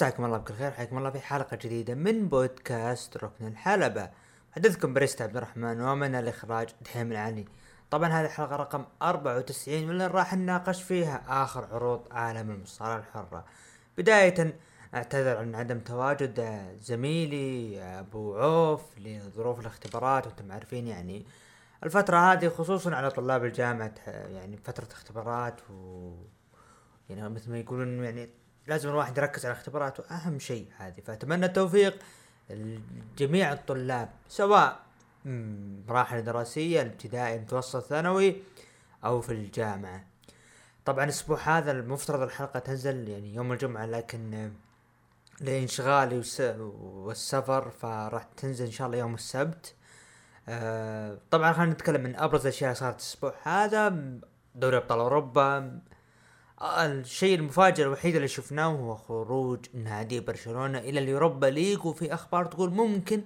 مساكم الله بكل خير حياكم الله في حلقة جديدة من بودكاست ركن الحلبة. حدثكم بريست عبد الرحمن ومن الإخراج دحيم العلي. طبعا هذه الحلقة رقم 94 واللي راح نناقش فيها آخر عروض عالم المصارعة الحرة. بداية أعتذر عن عدم تواجد زميلي أبو عوف لظروف الاختبارات وأنتم عارفين يعني الفترة هذه خصوصا على طلاب الجامعة يعني فترة اختبارات و يعني مثل ما يقولون يعني لازم الواحد يركز على اختباراته. أهم شيء هذه. فأتمنى التوفيق لجميع الطلاب سواء مراحل دراسية الابتدائي المتوسط ثانوي أو في الجامعة. طبعا الأسبوع هذا المفترض الحلقة تنزل يعني يوم الجمعة لكن لإنشغالي والسفر فراح تنزل إن شاء الله يوم السبت. آه طبعا خلينا نتكلم من أبرز الأشياء صارت الأسبوع هذا. دوري أبطال أوروبا الشيء المفاجئ الوحيد اللي شفناه هو خروج نادي برشلونة إلى اليوروبا ليج وفي أخبار تقول ممكن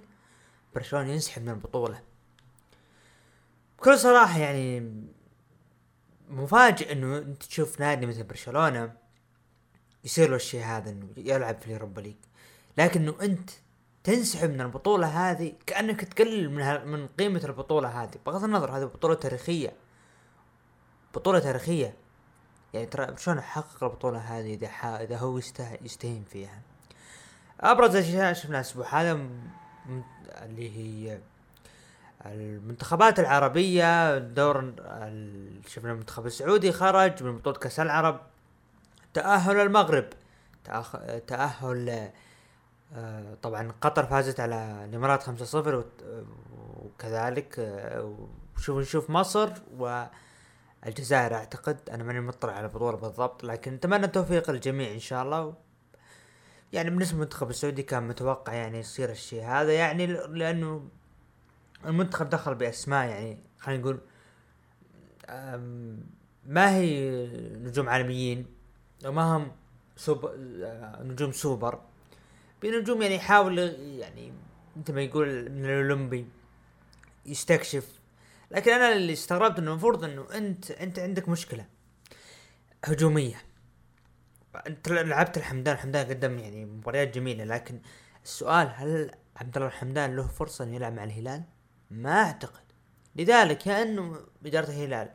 برشلونة ينسحب من البطولة. بكل صراحة يعني مفاجئ إنه أنت تشوف نادي مثل برشلونة يصير له الشيء هذا إنه يلعب في اليوروبا ليج لكن إنه أنت تنسحب من البطولة هذه كأنك تقلل من من قيمة البطولة هذه. بغض النظر هذه بطولة تاريخية. بطولة تاريخية. يعني ترى شلون حقق البطولة هذه إذا إذا هو يستهين فيها؟ أبرز الأشياء شفناها الأسبوع هذا اللي هي المنتخبات العربية دور شفنا المنتخب السعودي خرج من بطولة كأس العرب تأهل المغرب تأهل آه، طبعا قطر فازت على الإمارات خمسة صفر وكذلك آه، وشوف نشوف مصر والجزائر أعتقد أنا ماني مطلع على البطولة بالضبط لكن نتمنى التوفيق للجميع إن شاء الله. يعني بالنسبة للمنتخب السعودي كان متوقع يعني يصير الشيء هذا يعني لأنه المنتخب دخل بأسماء يعني خلينا نقول ما هي نجوم عالميين وما هم سوبر نجوم سوبر. بنجوم يعني يحاول يعني مثل ما يقول من الأولمبي يستكشف لكن أنا اللي استغربت إنه المفروض إنه انت أنت عندك مشكلة هجومية. أنت لعبت الحمدان الحمدان قدم يعني مباريات جميلة لكن السؤال هل عبد الله الحمدان له فرصة إنه يلعب مع الهلال؟ ما أعتقد. لذلك يا إنه إدارة الهلال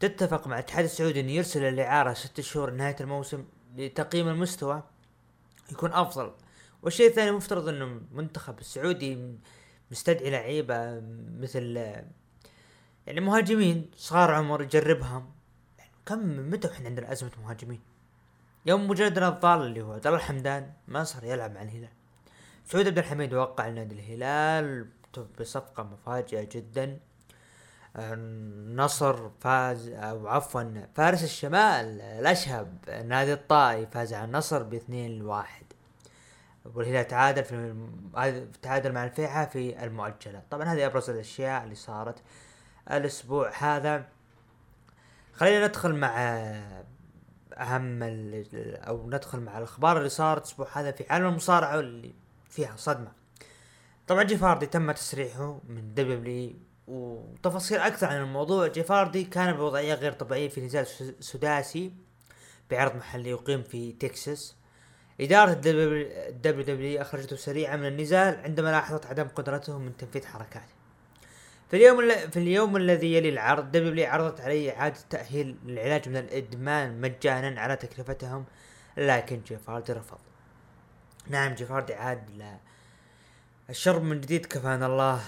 تتفق مع الاتحاد السعودي إنه يرسل الاعاره ست شهور نهاية الموسم لتقييم المستوى يكون أفضل. والشيء الثاني مفترض إنه المنتخب السعودي مستدعي لعيبة مثل يعني مهاجمين صغار عمر يجربهم. يعني كم من متى إحنا عندنا أزمة مهاجمين؟ يوم مجرد الضال اللي هو عبد الله الحمدان ما صار يلعب مع الهلال. سعود عبد الحميد وقع لنادي الهلال بصفقة مفاجئة جدا. النصر فاز أو عفوا فارس الشمال الأشهب نادي الطائي فاز على النصر باثنين لواحد. والهلال تعادل في تعادل مع الفيحة في المؤجلة طبعا هذه أبرز الأشياء اللي صارت. الأسبوع هذا. خلينا ندخل مع أهم أو ندخل مع الأخبار اللي صارت الأسبوع هذا في عالم المصارعة اللي فيها صدمة. طبعا جيفاردي تم تسريحه من دبليو وتفاصيل أكثر عن الموضوع. جيفاردي كان بوضعية غير طبيعية في نزال سداسي بعرض محلي يقيم في تكساس. إدارة الدبليو دبليو أخرجته سريعا من النزال عندما لاحظت عدم قدرته من تنفيذ حركاته. في اليوم في اليوم الذي يلي العرض دبليو عرضت عليه إعادة تأهيل للعلاج من الإدمان مجانا على تكلفتهم. لكن جيفاردي رفض. نعم جيفاردي عاد الشرب من جديد كفانا الله.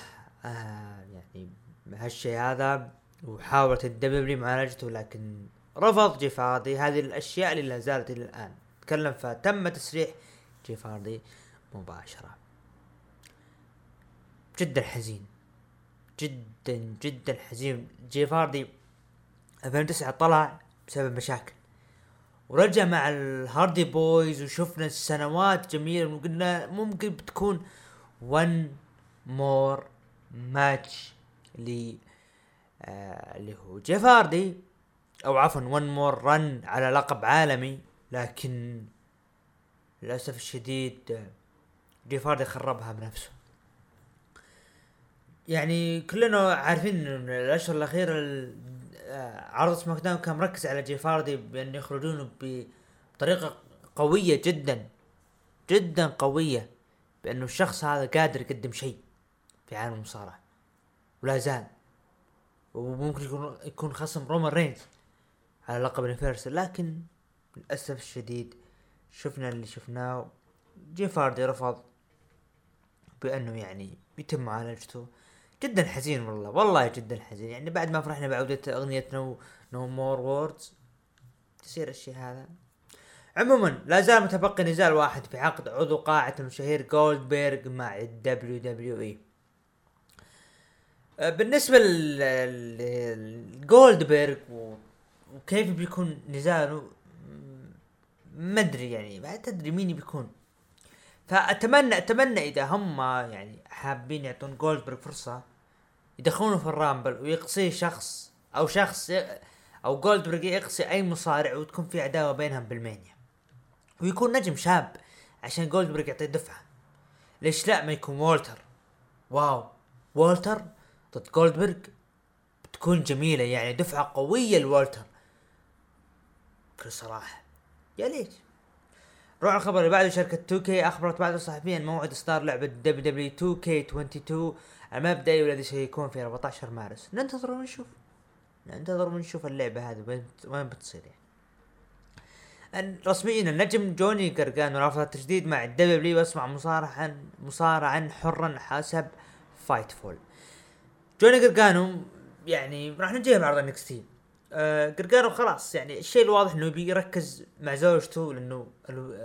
آه يعني هالشيء هذا وحاولت ال W معالجته لكن رفض جيف هاردي. هذه الأشياء اللي لا زالت إلى الآن. تكلم فتم تسريح جيف هاردي مباشرة. جدا حزين. جدا جدا حزين. جيف هاردي 2009 طلع بسبب مشاكل. ورجع مع ال Hardy Boyz وشفنا سنوات جميلة. وقلنا ممكن بتكون One more match اللي اللي هو جيف هاردي أو عفوا one more run على لقب عالمي. لكن للأسف الشديد جيف هاردي خربها بنفسه. يعني كلنا عارفين إن الأشهر الأخيرة عرض SmackDown كان مركز على جيف هاردي بأن يخرجونه بطريقة قوية جدا جدا قوية بأنه الشخص هذا قادر يقدم شيء في عالم المصارعة. ولا زال. وممكن يكون يكون خصم رومان رينز على لقب ال Universal لكن للأسف الشديد شفنا اللي شفناه. جيف هاردي رفض بأنه يعني يتم معالجته. جدا حزين والله والله جدا حزين. يعني بعد ما فرحنا بعودة اغنية No No More Words تصير الشيء هذا. عموما لا زال متبقي نزال واحد في عقد عضو قاعة المشاهير جولدبيرغ مع ال WWE بالنسبة لجولدبيرغ وكيف بيكون نزاله ما أدري يعني ما تدري مين بيكون. فاتمنى أتمنى إذا هم يعني حابين يعطون جولدبرغ فرصة يدخلونه في ال Rumble ويقصيه شخص أو شخص أو جولدبرغ يقصي أي مصارع وتكون في عداوة بينهم بال Mania. ويكون نجم شاب عشان جولدبرغ يعطيه دفعة. ليش لا؟ ما يكون وولتر wow. وولتر ضد جولدبرغ بتكون جميلة يعني دفعة قوية لوولتر بكل صراحة. يا ليت روح الخبر اللي بعده شركة 2K أخبرت بعض الصحفيين موعد إصدار لعبة W 2K22 المبدئي والذي سيكون في 14 مارس. ننتظر ونشوف. ننتظر ونشوف اللعبة هذه وين بتصير يعني. رسميا النجم جوني قرقان رافض التجديد مع ال W ويصنع مصارعا مصارعا حرا حسب Fightful جوني قرقانو يعني راح نجيه بعرض NXT آه قرقانو خلاص يعني الشيء الواضح إنه بيركز مع زوجته لأنه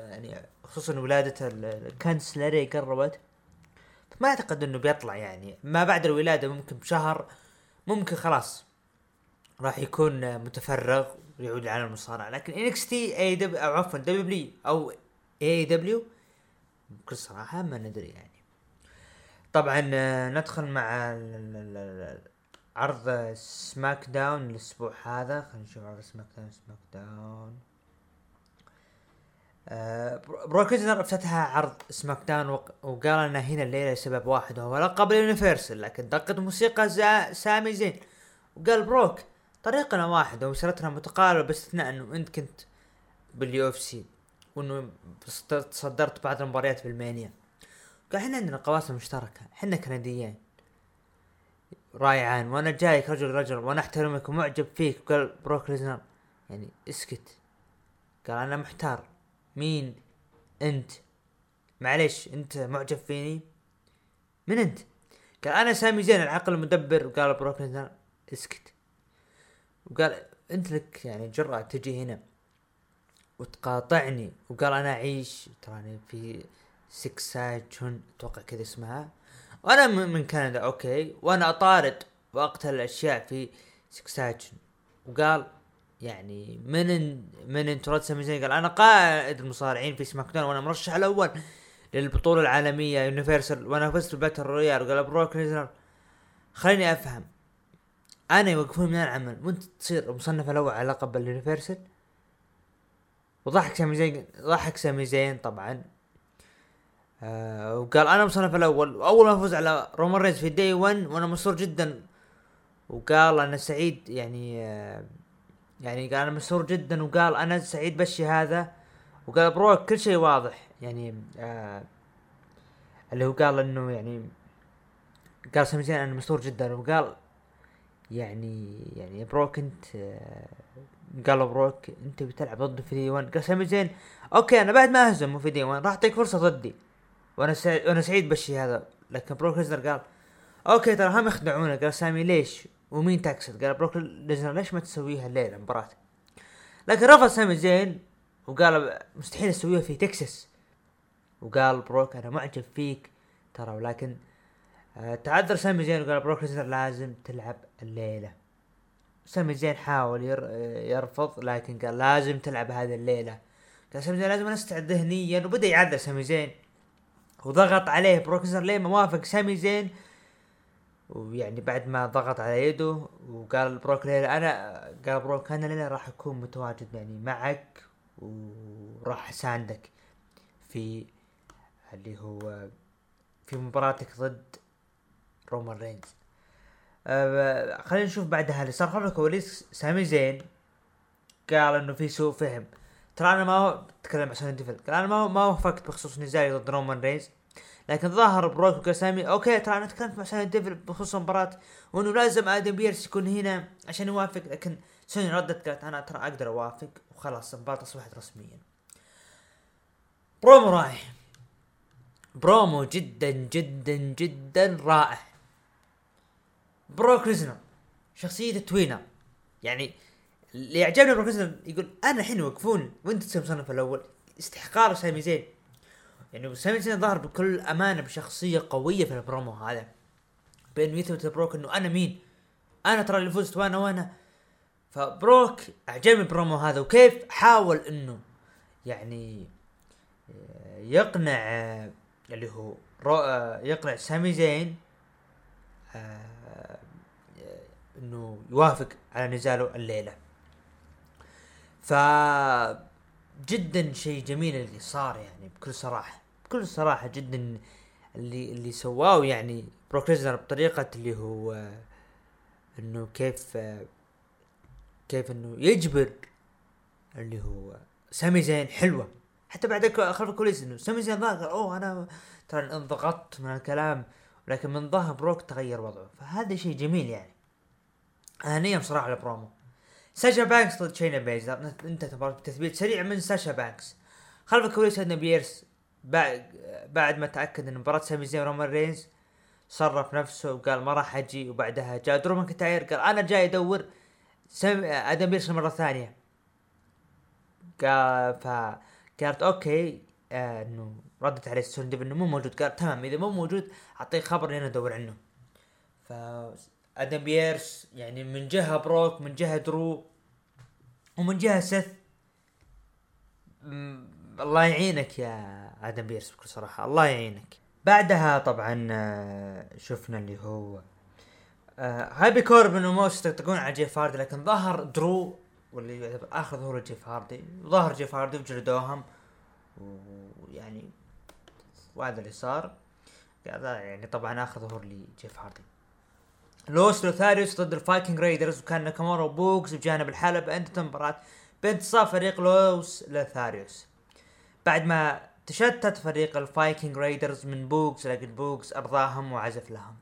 يعني خصوصا ولادة كانديس لوري قربت ما أعتقد إنه بيطلع يعني ما بعد الولادة ممكن بشهر ممكن خلاص راح يكون متفرغ ويعود لعالم المصارعة. لكن NXT AEW أو عفوا دبليو أو اي دبليو بكل صراحة ما ندري يعني. طبعا آه، ندخل مع عرض SmackDown الأسبوع هذا. خلينا نشوف عرض SmackDown SmackDown آه بروك افتتح عرض SmackDown وقال لنا هنا الليلة لسبب واحد وهو لقب ال Universal لكن دقت موسيقى سامي زين. وقال بروك طريقنا واحد ومسيرتنا متقاربة باستثناء إنه أنت كنت بال UFC وإنه تصدرت بعض المباريات بال Mania. قال إحنا عندنا قواسم مشتركة إحنا كنديين. رايعان وأنا جايك رجل رجل وأنا أحترمك ومعجب فيك قال بروك ليزنر يعني اسكت. قال أنا محتار مين أنت؟ معلش أنت معجب فيني؟ من أنت؟ قال أنا سامي زين العقل المدبر. وقال بروك ليزنر اسكت. وقال أنت لك يعني جرأة تجي هنا وتقاطعني. وقال أنا أعيش تراني في سكساجون أتوقع كذا اسمها. وأنا من كندا okay. وأنا اطارد واقتل الاشياء في سكساجن. وقال يعني من من انت قال أنا قائد المصارعين في سماك وأنا مرشح الأول للبطولة العالمية Universal وأنا فزت بال Battle Royal. وقال بروك ليزنر خليني أفهم. أنا يوقفون من العمل. وانت تصير مصنف الأول على لقب ال Universal وضحك سامي زين؟ ضحك سامي زين طبعا. آه وقال أنا مصنف الأول. وأول ما أفوز على رومان رينز في Day 1 وأنا مسرور جدا. وقال أنا سعيد يعني آه يعني قال أنا مسرور جدا. وقال أنا سعيد بالشي هذا. وقال بروك كل شيء واضح. يعني آه اللي هو قال إنه يعني قال سامي أنا مسرور جدا. وقال يعني يعني بروك أنت آه قال بروك أنت بتلعب ضدي في Day 1 قال سامي زين okay أنا بعد ما اهزمه في Day 1 راح أعطيك فرصة ضدي. وأنا سعيد وأنا سعيد بالشيء هذا. لكن بروك ليزنر قال Okay ترى هم يخدعونا قال سامي ليش؟ ومين تقصد؟ قال بروك ليزنر ليش ما تسويها الليلة مباراة؟ لكن رفض سامي زين وقال مستحيل أسويها في تكساس. وقال بروك أنا معجب فيك ترى ولكن آه تعذر سامي زين. وقال بروك ليزنر لازم تلعب الليلة. سامي زين حاول يرفض لكن قال لازم تلعب هذه الليلة. قال سامي زين لازم أستعد ذهنيا. وبدأ يعذر سامي زين. وضغط عليه بروك ليزنر ليه ما وافق سامي زين. ويعني بعد ما ضغط على يده وقال بروك ليلة أنا قال بروك أنا ليلة راح أكون متواجد يعني معك وراح أساندك في اللي هو في مباراتك ضد رومان رينز. أه خلينا نشوف بعدها اللي صار. خلف الكواليس سامي زين قال إنه في سوء فهم. ترى أنا ما هو تكلم عن سونيا ديفيل قال أنا ما ما وافقت بخصوص نزالي ضد رومان رينز لكن ظهر بروك وقال سامي أوكي ترى أنا تكلمت مع سونيا ديفيل بخصوص المباراة. وإنه لازم آدم بيرس يكون هنا عشان يوافق لكن سونيا ردت قالت أنا ترى أقدر أوافق وخلاص المباراة أصبحت رسميا. برومو رائع برومو جدا جدا جدا رائع. بروك ليزنر شخصية tweener يعني اللي يعجبني بروك ليزنر يقول أنا الحين وقفون وانت تسوي مصنف الأول. استحقار سامي زين. يعني سامي زين ظهر بكل أمانة بشخصية قوية في البرومو هذا. بانه يثبت لبروك إنه أنا مين؟ أنا ترى اللي فزت وأنا وأنا. فبروك أعجبني البرومو هذا وكيف حاول إنه يعني يقنع اللي هو يقنع سامي زين آه، إنه يوافق على نزاله الليلة. ف جدا شيء جميل اللي صار يعني بكل صراحة. بكل صراحة جدا اللي اللي سواه يعني بروك بطريقة اللي هو إنه كيف كيف إنه يجبر اللي هو سامي زين حلوة. حتى بعد خلف الكواليس إنه سامي زين ظهر أوه أنا ترى انضغطت من الكلام لكن من ظهر بروك تغير وضعه. فهذا شيء جميل يعني. هنيا بصراحة البرومو ساشا بانكس ضد شاينا بيزلر انتهت المباراة بتثبيت سريع من ساشا بانكس. خلف الكواليس عندنا بيرس. بعد ما تأكد إن مباراة سامي زين ورومان رينز صرف نفسه وقال ما راح أجي وبعدها جاء درو ماكنتاير قال أنا جاي أدور آدم بيرس المرة الثانية قال ف قالت أوكي آه إنه ردت عليه ديف إنه مو موجود. قال تمام إذا مو موجود أعطيه خبر إني أدور عنه. ف آدم بيرس يعني من جهة بروك من جهة درو ومن جهة سث الله يعينك يا آدم بيرس بكل صراحة الله يعينك. بعدها طبعا آه، شفنا اللي هو آه، هابي كوربن وموس يطقطقون على جيف هاردي لكن ظهر درو واللي يعتبر آخر ظهور جيف هاردي. ظهر جيف هاردي وجلدوهم ويعني وهذا اللي صار. يعني طبعا آخر ظهور لجيف هاردي. لوس لوثاريوس ضد الفايكنج رايدرز وكان ناكامورا وبوغز بجانب الحلبة انتهت المباراة بانتصار فريق لوس لوثاريوس. بعد ما تشتت فريق الفايكنج رايدرز من بوغز لكن بوغز أرضاهم وعزف لهم.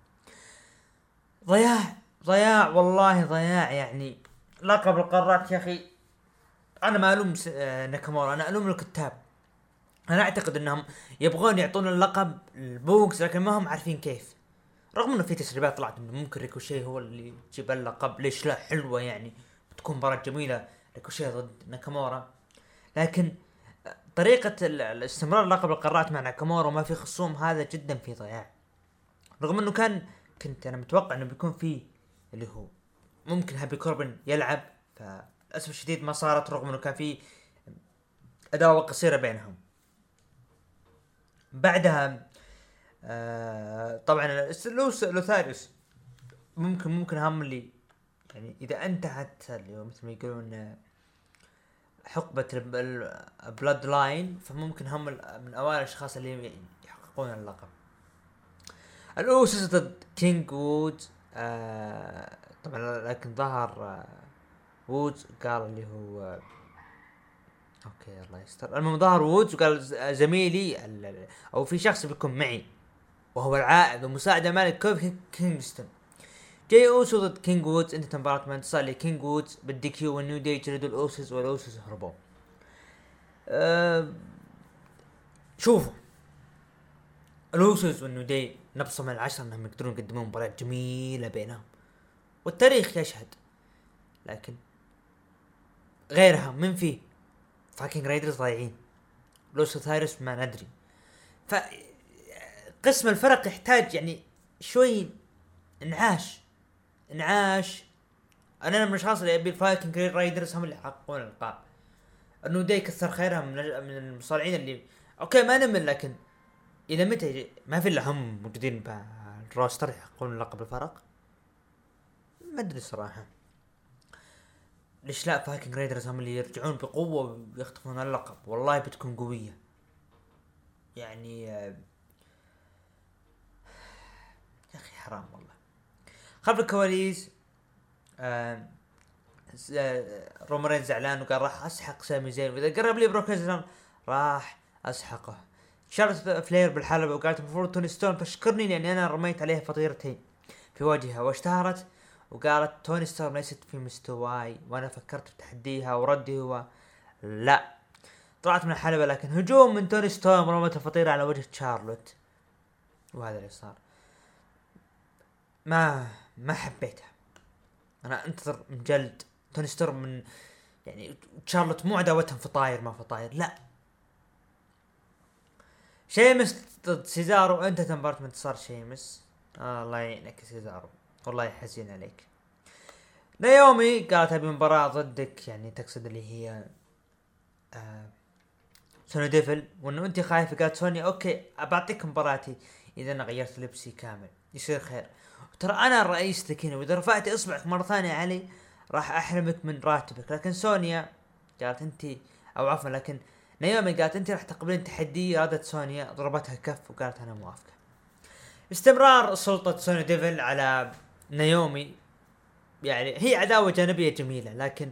ضياع ضياع والله ضياع يعني لقب القارات يا أخي. أنا ما ألوم آه، ناكامورا أنا ألوم الكتاب. أنا أعتقد إنهم يبغون يعطون اللقب لبوغز لكن ما هم عارفين كيف. رغم إنه في تسريبات طلعت إنه ممكن ريكوشي هو اللي يجيب اللقب ليش لا؟ حلوة يعني بتكون مباراة جميلة. ريكوشي ضد ناكامورا. لكن طريقة الاستمرار لقب القارات مع ناكامورا وما في خصوم هذا جدا في ضياع. رغم إنه كان كنت أنا متوقع إنه بيكون في اللي هو ممكن هابي كوربن يلعب فللأسف الشديد ما صارت رغم إنه كان في عداوة قصيرة بينهم. بعدها آه طبعا لوس لوثاريوس ممكن ممكن هم اللي يعني إذا انتهت مثل ما يقولون حقبة البلود لاين فممكن هم من أوائل الأشخاص اللي يحققون اللقب. الاوسس ضد كينج وودز آه طبعا لكن ظهر آه وودز قال اللي هو أوكي الله يستر. المهم ظهر وودز وقال زميلي أو في شخص بيكون معي. وهو العائد ومساعد الملك كوفي كينغستون جاي أوسو ضد كينج وودز انتهت مباراة بانتصار لكينج وودز بال DQ والنيو دي جلدوا الاوسس والاوسس هربوا. أه شوفوا الاوسس والنيو دي نبصم بالعشرة إنهم يقدرون يقدمون مباريات جميلة بينهم. والتاريخ يشهد. لكن غيرها من فيه فايكنج رايدرز ضايعين لوس لوثاريوس ما ندري قسم الفرق يحتاج يعني شوي انعاش. انعاش. أنا من الاشخاص اللي ابي الفايكنج رايدرز هم اللي يحققون الألقاب. النيو دي كثر خيرها من من المصارعين اللي أوكي ما نمل لكن إلى متى ما في إلا هم موجودين بال roster يحققون لقب الفرق؟ ما أدري صراحة. ليش لا؟ فايكنج رايدرز هم اللي يرجعون بقوة ويخطفون اللقب. والله بتكون قوية. يعني آه، يا أخي حرام والله. خلف الكواليس آه رومرين زعلان وقال راح أسحق سامي زين. وإذا قرب لي بروك راح أسحقه. شارلوت فلير بالحلبة وقالت المفروض توني ستورم تشكرني لأني أنا رميت عليها فطيرتين في وجهها واشتهرت وقالت توني ستورم ليست في مستواي وأنا فكرت بتحديها وردي هو لا. طلعت من الحلبة لكن هجوم من توني ستورم رمت الفطيرة على وجه شارلوت وهذا اللي صار. ما ما حبيتها. أنا أنتظر من جلد. توني ستورم من يعني شارلوت مو عداوتهم فطاير ما فطاير لا. شيمس ضد سيزارو. انتهت المباراة بانتصار شيمس. آه الله يعينك سيزارو. والله حزين عليك. نايومي قالت أبي مباراة ضدك. يعني تقصد اللي هي آه سوني ديفل. وانه أنت خايفة قالت سوني okay بعطيك مباراتي إذا أنا غيرت لبسي كامل. يصير خير. ترى أنا الرئيس لك هنا وإذا رفعت إصبعك مرة ثانية علي راح أحرمك من راتبك. لكن سونيا قالت انت أو عفوا لكن نيومي قالت انت راح تقبلين تحدي ردت سونيا ضربتها كف وقالت أنا موافقة. استمرار سلطة سوني ديفل على نيومي يعني هي عداوة جانبية جميلة لكن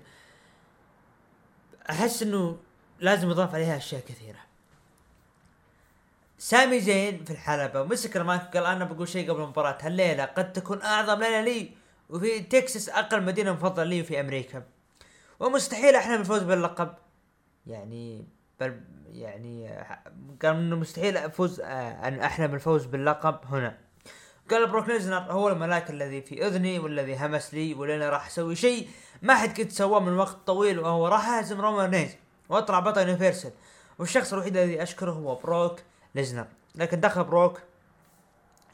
أحس إنه لازم يضاف عليها أشياء كثيرة. سامي زين في الحلبة ومسك المايك قال أنا بقول شيء قبل المباراة هالليلة قد تكون أعظم ليلة لي وفي تكساس أقل مدينة مفضلة لي في أمريكا. ومستحيل احلم بالفوز باللقب. يعني بل يعني قال إنه مستحيل أفوز آه، أن احلم بالفوز باللقب هنا. قال بروك ليزنر هو الملاك الذي في أذني والذي همس لي واللي راح أسوي شيء ما حد قد سواه من وقت طويل وهو راح أهزم رومان رينز وأطلع بطل Universal. والشخص الوحيد الذي أشكره هو بروك ليزنر لكن دخل بروك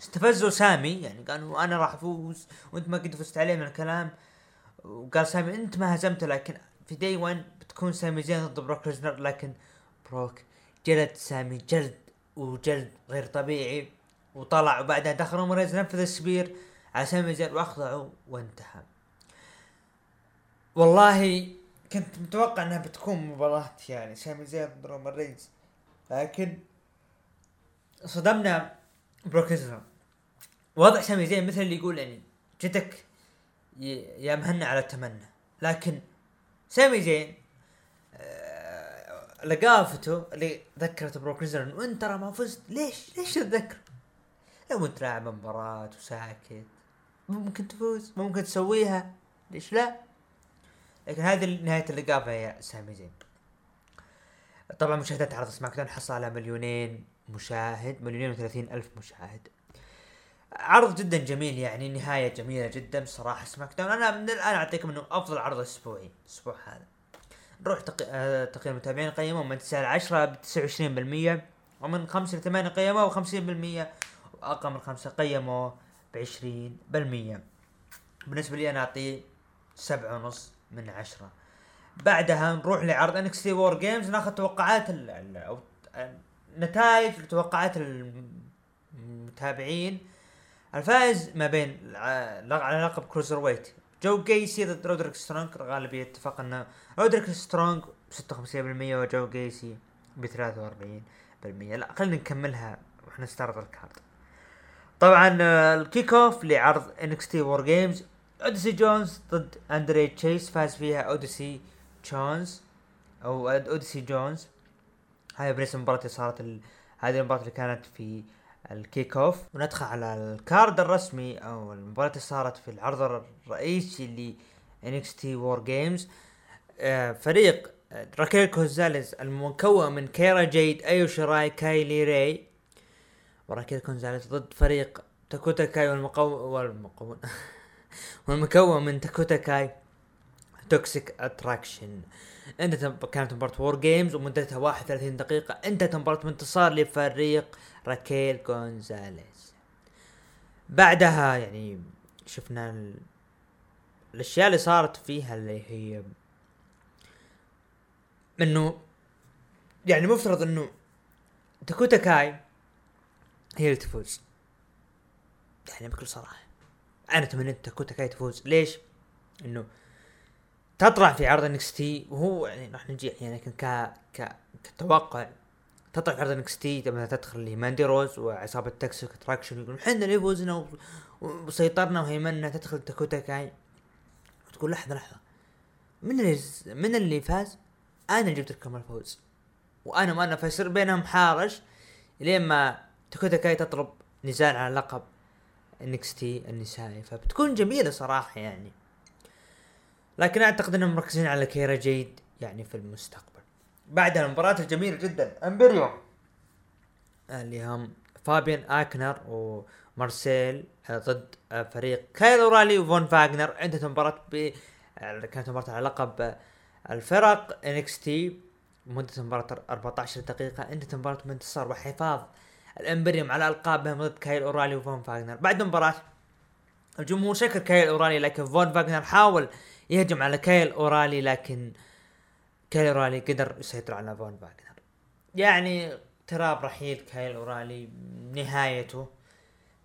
استفزوا سامي يعني قالوا أنا راح أفوز وأنت ما قد فزت عليه من الكلام. وقال سامي أنت ما هزمته لكن في Day 1 بتكون سامي زين ضد بروك ليزنر لكن بروك جلد سامي جلد وجلد غير طبيعي وطلع وبعدها دخل رينز نفذ ال spear. على سامي زين وأخضعه وانتهى. والله كنت متوقع إنها بتكون مباراة يعني سامي زين ضد رومان رينز. لكن صدمنا بروك وضع سامي زين مثل اللي يقول يعني جدك يا مهنا على التمنى لكن سامي زين آه، لقافته اللي ذكرت بروك ليزنر انه انت ترى ما فزت ليش؟ ليش تتذكر؟ لو انت لاعب مباراة وساكت ممكن تفوز ممكن تسويها ليش لا؟ لكن هذه نهاية اللقافة يا سامي زين طبعا مشاهدات عرض SmackDown حصل على مليونين مشاهد مليونين وثلاثين ألف مشاهد. عرض جدا جميل يعني نهاية جميلة جدا صراحة SmackDown أنا من الآن أعطيكم أنه أفضل عرض أسبوعي الأسبوع هذا. نروح تق... آه، تقييم المتابعين قيموا من 9 ل 10 ب 29% ومن 5 ل 8 قيموا 50% وأقل من 5 قيموا ب 20% بالنسبة لي أنا أعطيه سبعة ونص من عشرة. بعدها نروح لعرض NXT WarGames ناخذ توقعات ال ال أو نتائج توقعات المتابعين. الفائز ما بين على لقب cruiserweight جو جيسي ضد رودريك سترونج غالبية اتفق إن رودريك سترونج ب 56% وجو جيسي ب 43% لا خلينا نكملها وإحنا نستعرض ال card طبعا آه، ال kick off لعرض NXT WarGames اوديسي جونز ضد اندري تشيس فاز فيها اوديسي جونز أو اوديسي جونز هاي بالنسبة للمباراة اللي صارت ال... هذه المباراة اللي كانت في ال kick off. وندخل على ال card الرسمي أو المباراة اللي صارت في العرض الرئيسي ل NXT WarGames فريق آه، راكيل كونزاليز المكون من كيرا جيد ايو شراي كايلي راي وراكيل كونزاليز ضد فريق داكوتا كاي والمقو والمقو والمكون من داكوتا كاي. Toxic Attraction انتهت كانت مباراة WarGames ومدتها 31 دقيقة. انتهت مباراة بانتصار لفريق راكيل جونزاليز بعدها يعني شفنا ال... الأشياء اللي صارت فيها اللي هي إنه يعني مفترض إنه داكوتا كاي هي اللي تفوز. يعني بكل صراحة. أنا تمنيت داكوتا كاي تفوز. ليش؟ إنه تطلع في عرض NXT وهو يعني راح نجي يعني لكن ك ك كتوقع تطلع في عرض NXT لما تدخل لي ماندي روز وعصابة Toxic Attraction يقولون إحنا اللي فوزنا وسيطرنا وهيمنا تدخل داكوتا كاي وتقول لحظة لحظة. من اللي من اللي فاز؟ أنا جبت لكم الفوز وأنا ما أنا فيصير بينهم حارش. لين ما داكوتا كاي تطلب نزال على لقب NXT النسائي. فبتكون جميلة صراحة يعني. لكن أعتقد إنهم مركزين على كيرا جيد يعني في المستقبل. بعدها المباراة الجميلة جدا. Imperium اللي هم فابيان أكنر ومارسيل ضد فريق كايل أورايلي وفون فاغنر. انتهت المباراة ب كانت مباراة على لقب الفرق. NXT مدة المباراة 14 دقيقة. انتهت المباراة بانتصار وحفاظ. ال Imperium على ألقابهم ضد كايل أورايلي وفون فاغنر. بعد المباراة الجمهور شكر كايل أورايلي لكن فون فاغنر حاول يهجم على كايل أورايلي لكن كايل أورايلي قدر يسيطر على فون فاغنر يعني اقتراب رحيل كايل أورايلي نهايته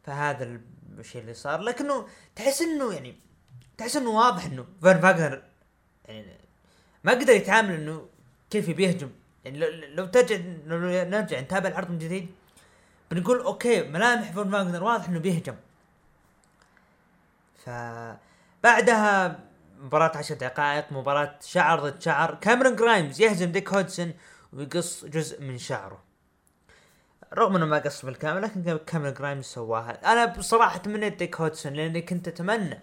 فهذا الشيء اللي صار. لكنه تحس إنه يعني تحس إنه واضح إنه فون فاغنر يعني ما قدر يتعامل إنه كيف بيهجم يعني لو, ترجع لو نرجع نتابع العرض من جديد بنقول okay ملامح فون فاغنر واضح إنه بيهجم. ف بعدها مباراة عشر دقائق مباراة شعر ضد شعر. كاميرون جرايمز يهزم ديك هودسون ويقص جزء من شعره. رغم إنه ما قص بالكامل لكن كاميرون جرايمز سواها. أنا بصراحة تمنيت ديك هودسون لأني كنت أتمنى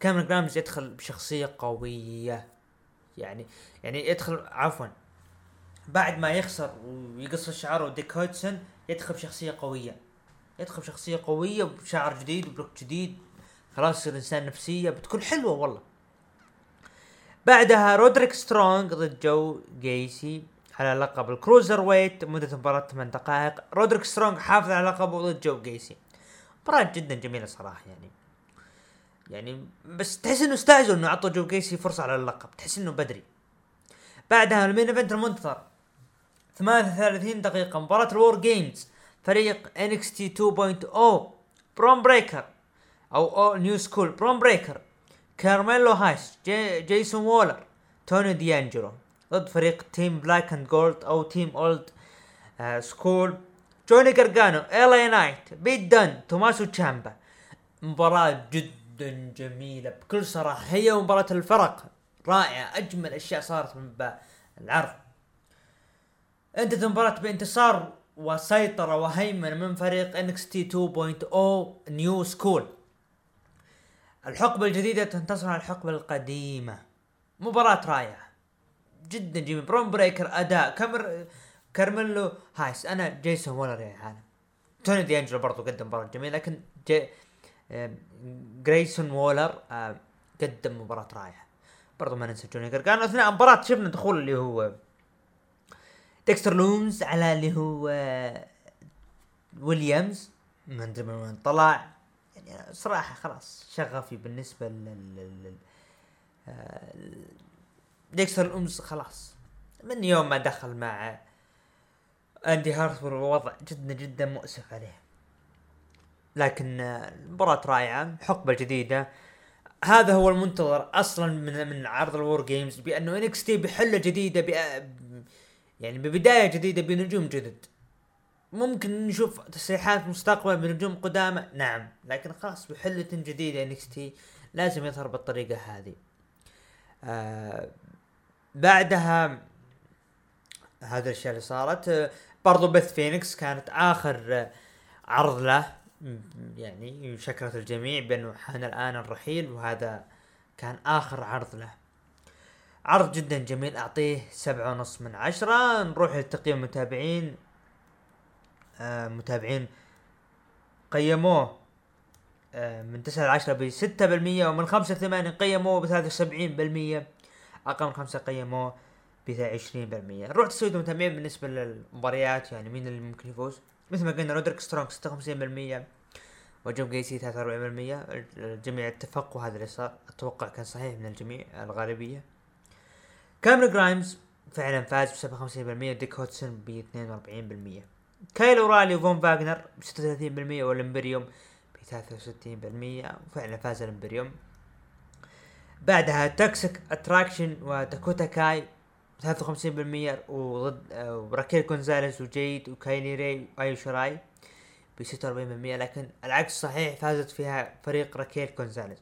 كاميرون جرايمز يدخل بشخصية قوية. يعني يعني يدخل عفوا بعد ما يخسر ويقص الشعر وديك هودسون يدخل بشخصية قوية. يدخل بشخصية قوية وبشعر جديد وب look جديد. خلاص يصير إنسان نفسية بتكون حلوة والله. بعدها رودريك سترونج ضد جو جيسي على لقب ال cruiserweight مدة مباراة 8 دقائق. رودريك سترونج حافظ على لقبه ضد جو جيسي. مباراة جدا جميلة صراحة يعني. يعني بس تحس إنه استعجلوا إنه أعطوا جو جيسي فرصة على اللقب. تحس إنه بدري. بعدها ال main event المنتظر. 38 دقيقة مباراة ال War Games. فريق team 2.0 برون بريكر أو, new school برون بريكر كارميلو هايس جي جريسون وولر توني ديانجلو ضد فريق team Black and Gold أو team old آه school جوني جرجانو ايلاي نايت بيت دن توماسو تشامبا مباراة جدا جميلة بكل صراحة هي مباراة الفرق رائعة اجمل اشياء صارت من العرض انتهت المباراة بانتصار وسيطرة وهيمنة من فريق team 2.0 new school الحقبة الجديدة تنتصر على الحقبة القديمة. مباراة رائعة. جدا جميل. برون بريكر أداء. كامر كارميلو هايس. أنا جريسون وولر يا عالم. توني دي انجلو برضو قدم مباراة جميلة لكن جي جريسون وولر قدم مباراة رائعة. برضو ما ننسى جوني جرجانو. أثناء المباراة شفنا دخول اللي هو ديكستر لومز على اللي هو آه، ويليامز. ما ادري من وين طلع. صراحة خلاص شغفي بالنسبة لل ديكستر لومس خلاص. من يوم ما دخل مع إندي هارتويل الوضع جدا جدا مؤسف عليه. لكن المباراة رائعة حقبة جديدة. هذا هو المنتظر أصلا من من عرض ال War Games بأنه NXT بحلة جديدة يعني ببداية جديدة بنجوم جدد. ممكن نشوف تصريحات مستقبل بنجوم قدامى. نعم لكن خلاص بحلة جديدة NXT لازم يظهر بالطريقة هذه. آه بعدها هذا الاشياء اللي صارت آه برضو بث فينيكس كانت آخر آه عرض له. يعني شكرت الجميع بانه حان الآن الرحيل وهذا كان آخر عرض له. عرض جدا جميل أعطيه سبعة ونص من عشرة. نروح لتقييم المتابعين. آه، متابعين. قيموه آه، من 9 ل 10 ب 6% ومن 5 ل 8 قيموه ب 73% أقل من 5 قيموه ب 20% نروح تصويت المتابعين بالنسبة للمباريات يعني مين اللي ممكن يفوز؟ مثل ما قلنا رودريك سترونج 56% وجو جيسي 43% الجميع اتفقوا هذا اللي صار. أتوقع كان صحيح من الجميع الغالبية. كاميرون جرايمز فعلا فاز ب 57% وديك هوتسون ب 42% كايلو رالي وفون فاجنر ب 36% والإمبريوم ب 63% وفعلا فاز الإمبريوم. بعدها Toxic Attraction وداكوتا كاي 53% وضد وراكيل كونزاليس وجيد وكايلي ري وآيو شراي ب 46% لكن العكس صحيح فازت فيها فريق راكيل كونزاليس.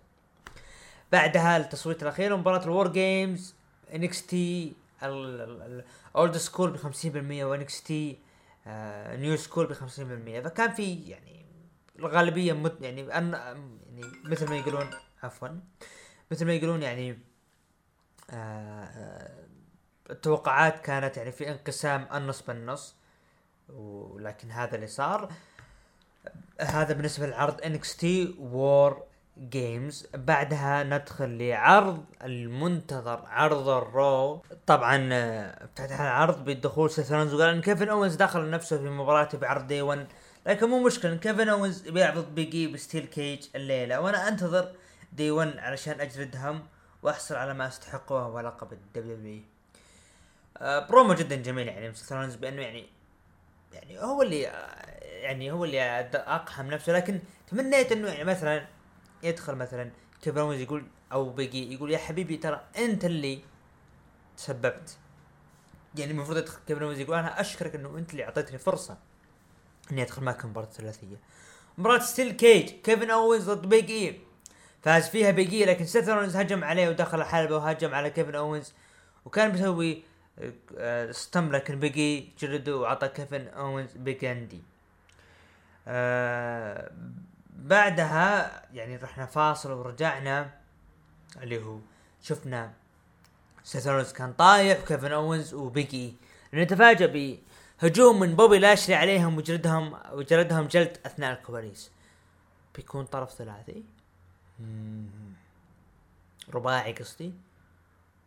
بعدها التصويت الأخير مباراة ال War Games NXT old school ب 50% و NXT new school ب 50% فكان في يعني الغالبية مت يعني أن يعني مثل ما يقولون عفوا مثل ما يقولون يعني آه، التوقعات كانت يعني في انقسام النص بالنص ولكن هذا اللي صار. هذا بالنسبة لعرض NXT War Games بعدها ندخل لعرض المنتظر عرض ال Raw. طبعا آه، افتتح العرض بدخول سيث وقال إن كيفن اونز دخل نفسه في مباراته بعرض Day 1 لكن مو مشكلة كيفن اونز بيعرض بيجي بستيل كيج الليلة. وأنا أنتظر دي 1 علشان اجلدهم وأحصل على ما استحقه وهو لقب الدبليو بي آه برومو جدا جميل يعني سيث بأنه يعني يعني هو اللي آه، يعني هو اللي أقحم نفسه. لكن تمنيت إنه يعني مثلا يدخل مثلا كيف اونز يقول أو بيجي يقول يا حبيبي ترى أنت اللي تسببت يعني المفروض يدخل كيفن اونز يقول أنا أشكرك إنه أنت اللي أعطيتني فرصة إني أدخل معك مباراة ثلاثية. مباراة steel cage كيفن اونز ضد بيج إي. فاز فيها بيج إي لكن سيث اونز هجم عليه ودخل الحلبة وهجم على كيفن اونز وكان بيسوي stomp لكن بيج إي جلده وعطى كيفن اونز Big Ending آه بعدها يعني رحنا فاصل ورجعنا اللي هو شفنا سيث كان طايح وكيفن اونز وبيج إي نتفاجأ بهجوم من بوبي لاشلي عليهم وجلدهم وجلدهم جلد أثناء الكواليس. بيكون طرف ثلاثي. رباعي قصدي.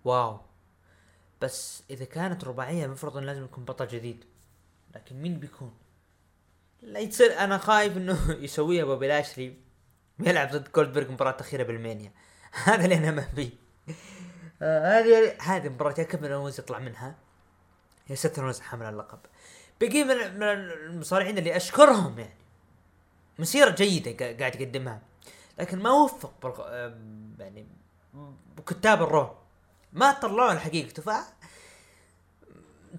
واو. بس إذا كانت رباعية المفروض انه لازم يكون بطل جديد. لكن مين بيكون؟ لا يصير أنا خايف إنه يسويها بوبي لاشلي يلعب ضد جولدبرغ مباراة أخيرة بالمانيا. هذا اللي أنا ما فيه آه، هذه هذه مباراة يا كيفن اونز يطلع منها. يا ست اونز حامل اللقب. بقي من المصارعين اللي أشكرهم يعني. مسيرة جيدة قاعد يقدمها. لكن ما وفق يعني بكتاب الرو ما طلعوا حقيقته ف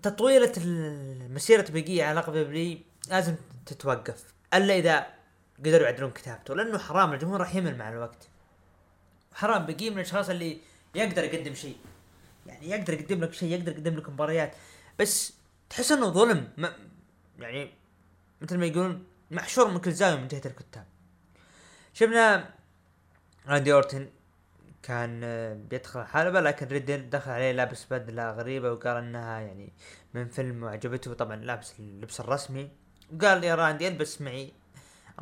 تطويلة مسيرة بقية على لقب لازم تتوقف إلا إذا قدروا يعدلون كتابته لأنه حرام الجمهور راح يمل مع الوقت. حرام بقي من الأشخاص اللي يقدر يقدم شيء. يعني يقدر يقدم لك شيء يقدر يقدم لك مباريات. بس تحس إنه ظلم ما يعني مثل ما يقولون محشور من كل زاوية من جهة الكتاب. شفنا راندي أورتن كان بيدخل حلبة لكن ريدن دخل عليه لابس بدلة غريبة وقال إنها يعني من فيلم وعجبته. طبعا لابس اللبس الرسمي. وقال يا راندي ألبس معي.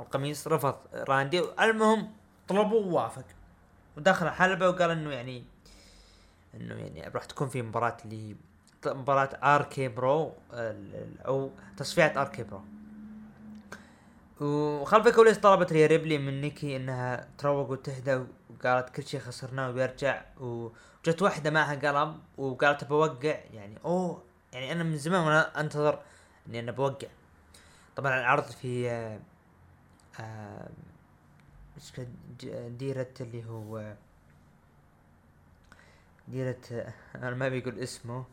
القميص رفض. راندي المهم طلبوا ووافق. ودخل الحلبة وقال إنه يعني إنه يعني راح تكون في مباراة اللي مباراة آر كي برو أو تصفيات آر كي برو. وخلف الكواليس طلبت ريا ريبلي من نيكي إنها تروق وتهدى وقالت كل شيء خسرناه وبيرجع وجت واحدة معها قلم وقالت بوقع يعني أوه يعني أنا من زمان وأنا أنتظر إني أنا بوقع طبعا العرض في آه آه ديرة اللي هو ديرة أنا ما بيقول اسمه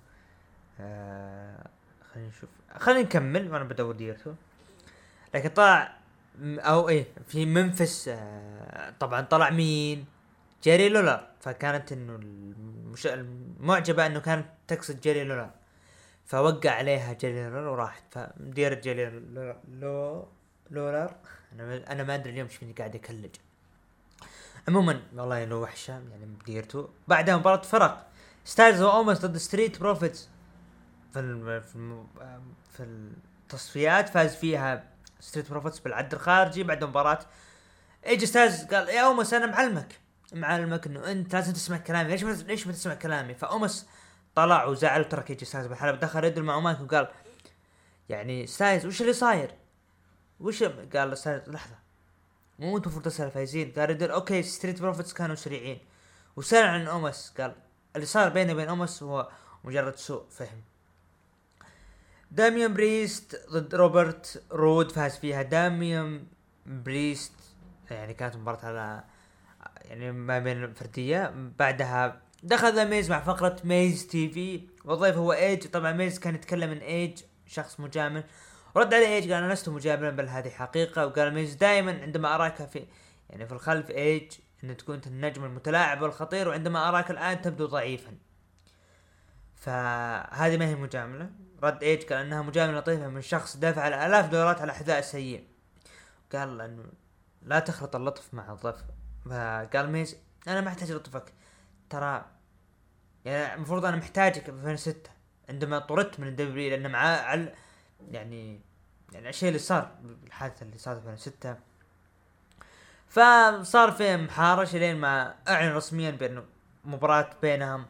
آه خلينا نشوف خلينا نكمل وأنا بدور ديرته. لكن طلع أو إيه في منفس آه طبعا طلع مين؟ جيري لولر. فكانت إنه المش... المعجبة إنه كانت تقصد جيري لولر. فوقع عليها لولر وراحت فمديرة جيري لولر لو لولر أنا أنا ما أدري اليوم إيش قاعد اكلج عموما والله انه وحشة يعني مديرته. بعدها مباراة فرق. ستايلز واومس ضد ستريت بروفيتس في. في, التصفيات فاز فيها ستريت بروفيتس بالعد الخارجي. بعد مباراة ايجي ستايلز قال يا أومس أنا معلمك. معلمك إنه أنت لازم تسمع كلامي. ليش ما ليش ما تسمع كلامي؟ فأومس طلع وزعل وترك إيه جي ستايلز بالحلبة. دخل ريدل مع مايك وقال يعني ستايلز وش اللي صاير؟ وش قال ستايلز لحظة. مو انت المفروض تسأل الفايزين. قال ريدل okay ستريت بروفيتس كانوا سريعين. وسأل عن أومس. قال اللي صار بيني وبين أومس هو مجرد سوء فهم. داميان بريست ضد روبرت رود فاز فيها. داميان بريست يعني كانت مباراة على يعني ما بين الفردية بعدها دخل ذا ميز مع فقرة ميز تي في. والضيف هو إيج. طبعا ميز كان يتكلم من إيج شخص مجامل. رد عليه إيج قال أنا لست مجاملا بل هذه حقيقة. وقال ميز دائما عندما أراك في يعني في الخلف إيج ان تكون أنت النجم المتلاعب والخطير وعندما أراك الآن تبدو ضعيفا. فهذه ما هي مجاملة. رد إيج قال أنها مجاملة لطيفة من شخص دفع الالاف دولارات على حذاء سيء قال أنه لا تخلط اللطف مع الضف فقال ميز أنا ما أحتاج لطفك. ترى يعني المفروض أنا محتاجك في 2006 عندما طردت من الدبليو لأن معاه على يعني يعني الشيء اللي صار بالحادثة اللي صارت في 2006 فصار في محارشه لين ما أعلن رسميا بانه مباراة بينهم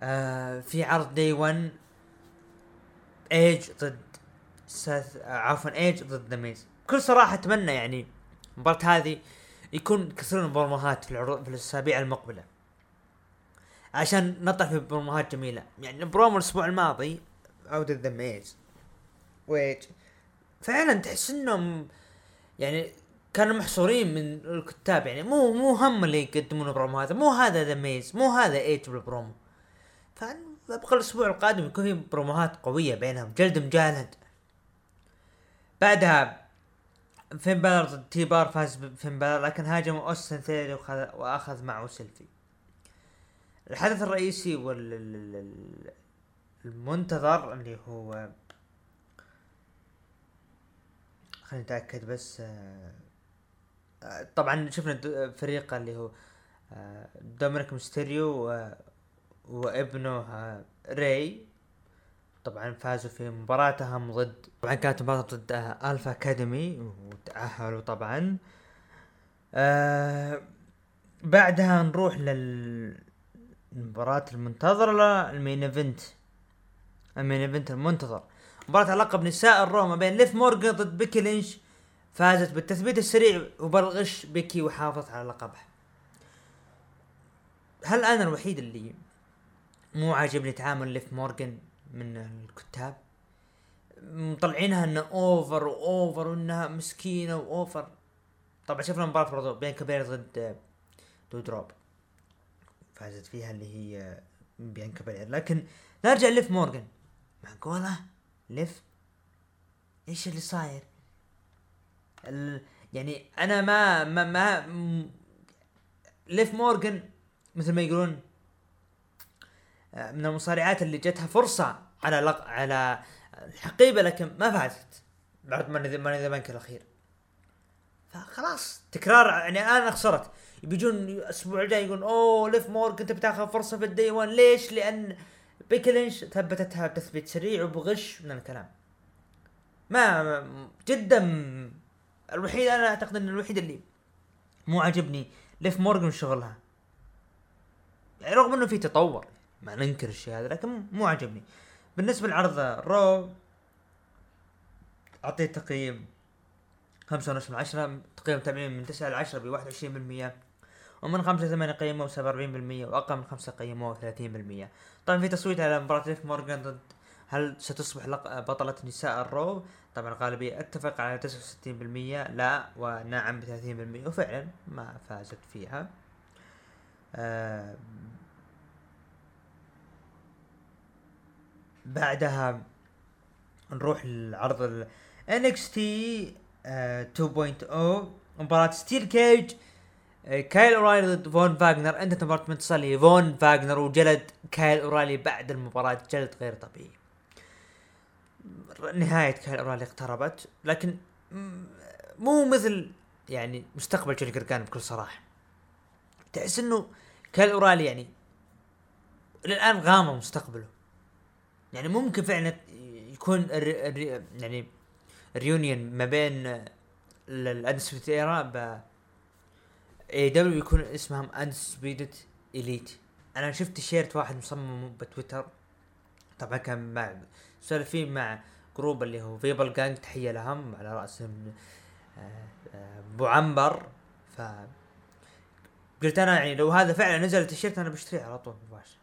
آه في عرض دي 1 ايج ضد ساث آه عفوا ايج ضد ذا ميز بكل صراحة أتمنى يعني المباراة هذه يكون كثير بروموهات في العروض في الأسابيع المقبلة. عشان نطلع في بروموهات جميلة. يعني البرومو الأسبوع الماضي عودة ذا ميز وإيج فعلا تحس إنهم يعني كانوا محصورين من الكتاب. يعني مو مو هم اللي يقدمون برومو هذا. مو هذا ذا ميز مو هذا ايج بالبرومو فأبغى الأسبوع القادم يكون في بروموهات قوية بينهم. جلد مجالد. بعدها فين بالر تي بار فاز فين بالر لكن هاجم أوستن ثيري وأخذ معه سيلفي الحدث الرئيسي والمنتظر اللي هو خلينا نتأكد بس آه طبعا شفنا فريق اللي هو آه، دومينيك ميستيريو وابنه آه، ري. طبعا فازوا في مباراتهم ضد طبعا كانت مباراة ضد ألفا أكاديمي وتأهلوا طبعا. آه بعدها نروح للمباراة المنتظرة ال main event. ال main event المنتظر. مباراة لقب نساء الرو ما بين ليف مورجان ضد بيكي لينش فازت بالتثبيت السريع وبالغش بيكي وحافظت على لقبها. هل أنا الوحيد اللي مو عاجبني تعامل ليف مورجان من الكتاب؟ مطلعينها انها over و over وإنها مسكينة و over طبعا شفنا مباراة برضو بيانكا بلير ضد دودروب. فازت فيها اللي هي بيانكا بلير لكن نرجع ليف مورجان معقولة؟ ليف؟ إيش اللي صاير؟ يعني أنا ما ما, ما ليف مورجن مثل ما يقولون آه، من المصارعات اللي جتها فرصة على لق... على الحقيبة لكن ما فازت بعد ما ما ذا بنك الأخير. فخلاص تكرار يعني أنا خسرت. بيجون الأسبوع الجاي يقولون أوه ليف مورجن انت بتاخذ فرصة في ال Day 1 ليش؟ لأن بيكي لينش ثبتتها بتثبيت سريع وبغش من الكلام. ما جدا. الوحيد أنا أعتقد إن الوحيد اللي مو عاجبني ليف مورجن شغلها. يعني رغم إنه في تطور ما ننكر الشيء هذا لكن مو عاجبني. بالنسبة لعرض رو اعطيه تقييم خمسة ونص من عشرة تقييم متابعين من تسعة لعشرة بواحد وعشرين بالمية. ومن خمسة ثمانية قيموه سبعة وأربعين بالمية وأقل من خمسة قيموه ثلاثين بالمية. طبعا في تصويت على مباراة ليف مورجان ضد هل ستصبح بطلة نساء الرو؟ طبعا الغالبية اتفق على 69% لا ونعم ب 30% وفعلا ما فازت فيها. آه بعدها نروح لعرض ال NXT آه 2.0 مباراة steel cage آه كايل أورايلي ضد فون فاجنر أنت مباراة متصل فون فاجنر وجلد كايل أورايلي بعد المباراة. جلد غير طبيعي. نهاية كايل أورايلي اقتربت. لكن مو مثل يعني مستقبل جوني جارجانو بكل صراحة. تحس إنه كايل أورايلي يعني الان غامض مستقبله. يعني ممكن فعلا يكون ال re ال re يعني reunion ما بين ال Undisputed Era AEW يكون اسمهم Undisputed Elite أنا شفت تيشيرت واحد مصمم بتويتر طبعا كان مع سولفين مع group اللي هو فيبل جانج تحية لهم على رأسهم آه، آه، أبو عنبر. ف قلت أنا يعني لو هذا فعلا نزل التيشيرت أنا بشتريه على طول مباشرة.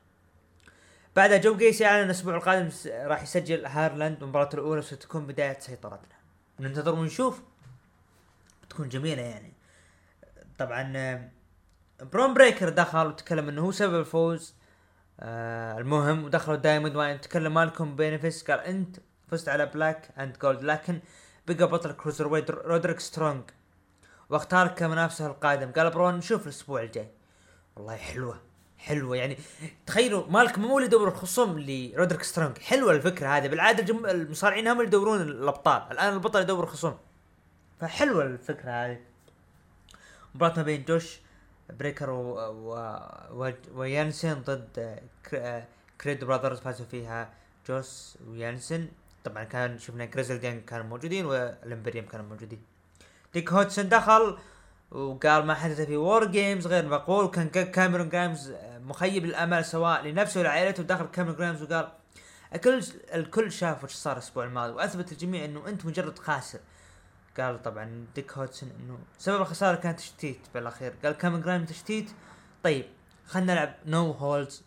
بعدها جو جيسي أعلن الأسبوع القادم راح يسجل هارلاند المباراة الأولى وستكون بداية سيطرتنا. ننتظر ونشوف. بتكون جميلة يعني. طبعا برون بريكر دخل وتكلم إنه هو سبب الفوز. آه المهم ودخلوا Diamond Mine تكلم مالكم بيفنز قال إنت فزت على Black and Gold. لكن بقى بطل cruiserweight رودريك سترونج. واختارك كمنافسه القادم. قال برون نشوف الأسبوع الجاي. والله حلوة حلوة. يعني تخيلوا مالكم مو اللي يدور الخصوم لرودريك سترونج. حلوة الفكرة هذه. بالعادة الجم... المصارعين هم اللي يدورون الأبطال. الآن البطل يدور الخصوم فحلوة الفكرة هذه. مباراة ما بين جوش بريقز و... و... ويانسن ضد كر... Creed Brothers فازوا فيها جوش ويانسن. طبعا كان شفنا جريزل كانوا موجودين والإمبريوم كانوا موجودين. ديوك هدسون دخل وقال ما حدث في WarGames غير مقبول كان كاميرون جرايمز مخيب الامال سواء لنفسه ولعائلته ودخل كاميرون جرايمز وقال الكل الكل شاف وش صار الأسبوع الماضي وأثبت الجميع إنه أنت مجرد خاسر. قال طبعا ديوك هدسون إنه سبب الخسارة كان تشتيت بالأخير. قال كاميرون جرايمز تشتيت. طيب خلينا نلعب no holds